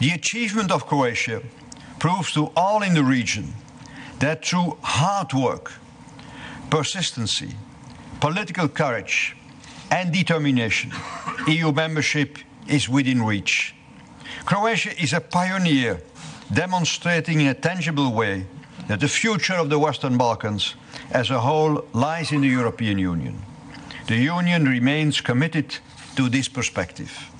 The achievement of Croatia proves to all in the region that through hard work, persistency, political courage, and determination, EU membership is within reach. Croatia is a pioneer, demonstrating in a tangible way that the future of the Western Balkans as a whole lies in the European Union. The Union remains committed to this perspective.